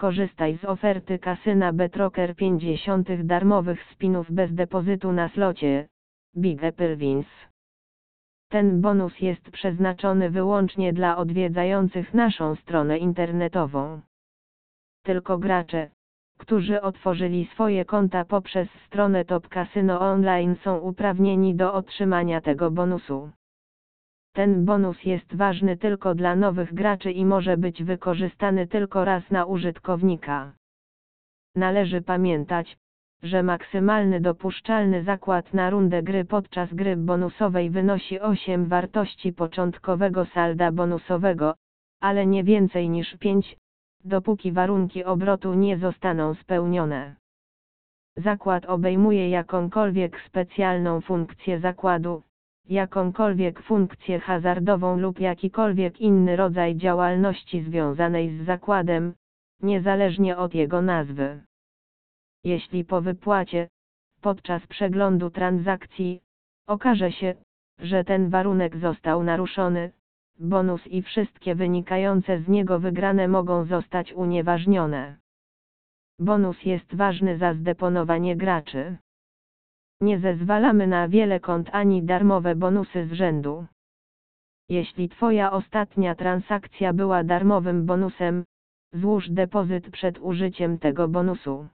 skorzystaj z oferty kasyna Betroker 50 darmowych spinów bez depozytu na slocie. Big Apple Wins. Ten bonus jest przeznaczony wyłącznie dla odwiedzających naszą stronę internetową. Tylko gracze, którzy otworzyli swoje konta poprzez stronę Top Casino Online są uprawnieni do otrzymania tego bonusu. Ten bonus jest ważny tylko dla nowych graczy i może być wykorzystany tylko raz na użytkownika. Należy pamiętać, że maksymalny dopuszczalny zakład na rundę gry podczas gry bonusowej wynosi 8 wartości początkowego salda bonusowego, ale nie więcej niż 5, dopóki warunki obrotu nie zostaną spełnione. Zakład obejmuje jakąkolwiek specjalną funkcję zakładu, jakąkolwiek funkcję hazardową lub jakikolwiek inny rodzaj działalności związanej z zakładem, niezależnie od jego nazwy. Jeśli po wypłacie, podczas przeglądu transakcji, okaże się, że ten warunek został naruszony, bonus i wszystkie wynikające z niego wygrane mogą zostać unieważnione. Bonus jest ważny za zdeponowanie graczy. Nie zezwalamy na wiele kont ani darmowe bonusy z rzędu. Jeśli Twoja ostatnia transakcja była darmowym bonusem, złóż depozyt przed użyciem tego bonusu.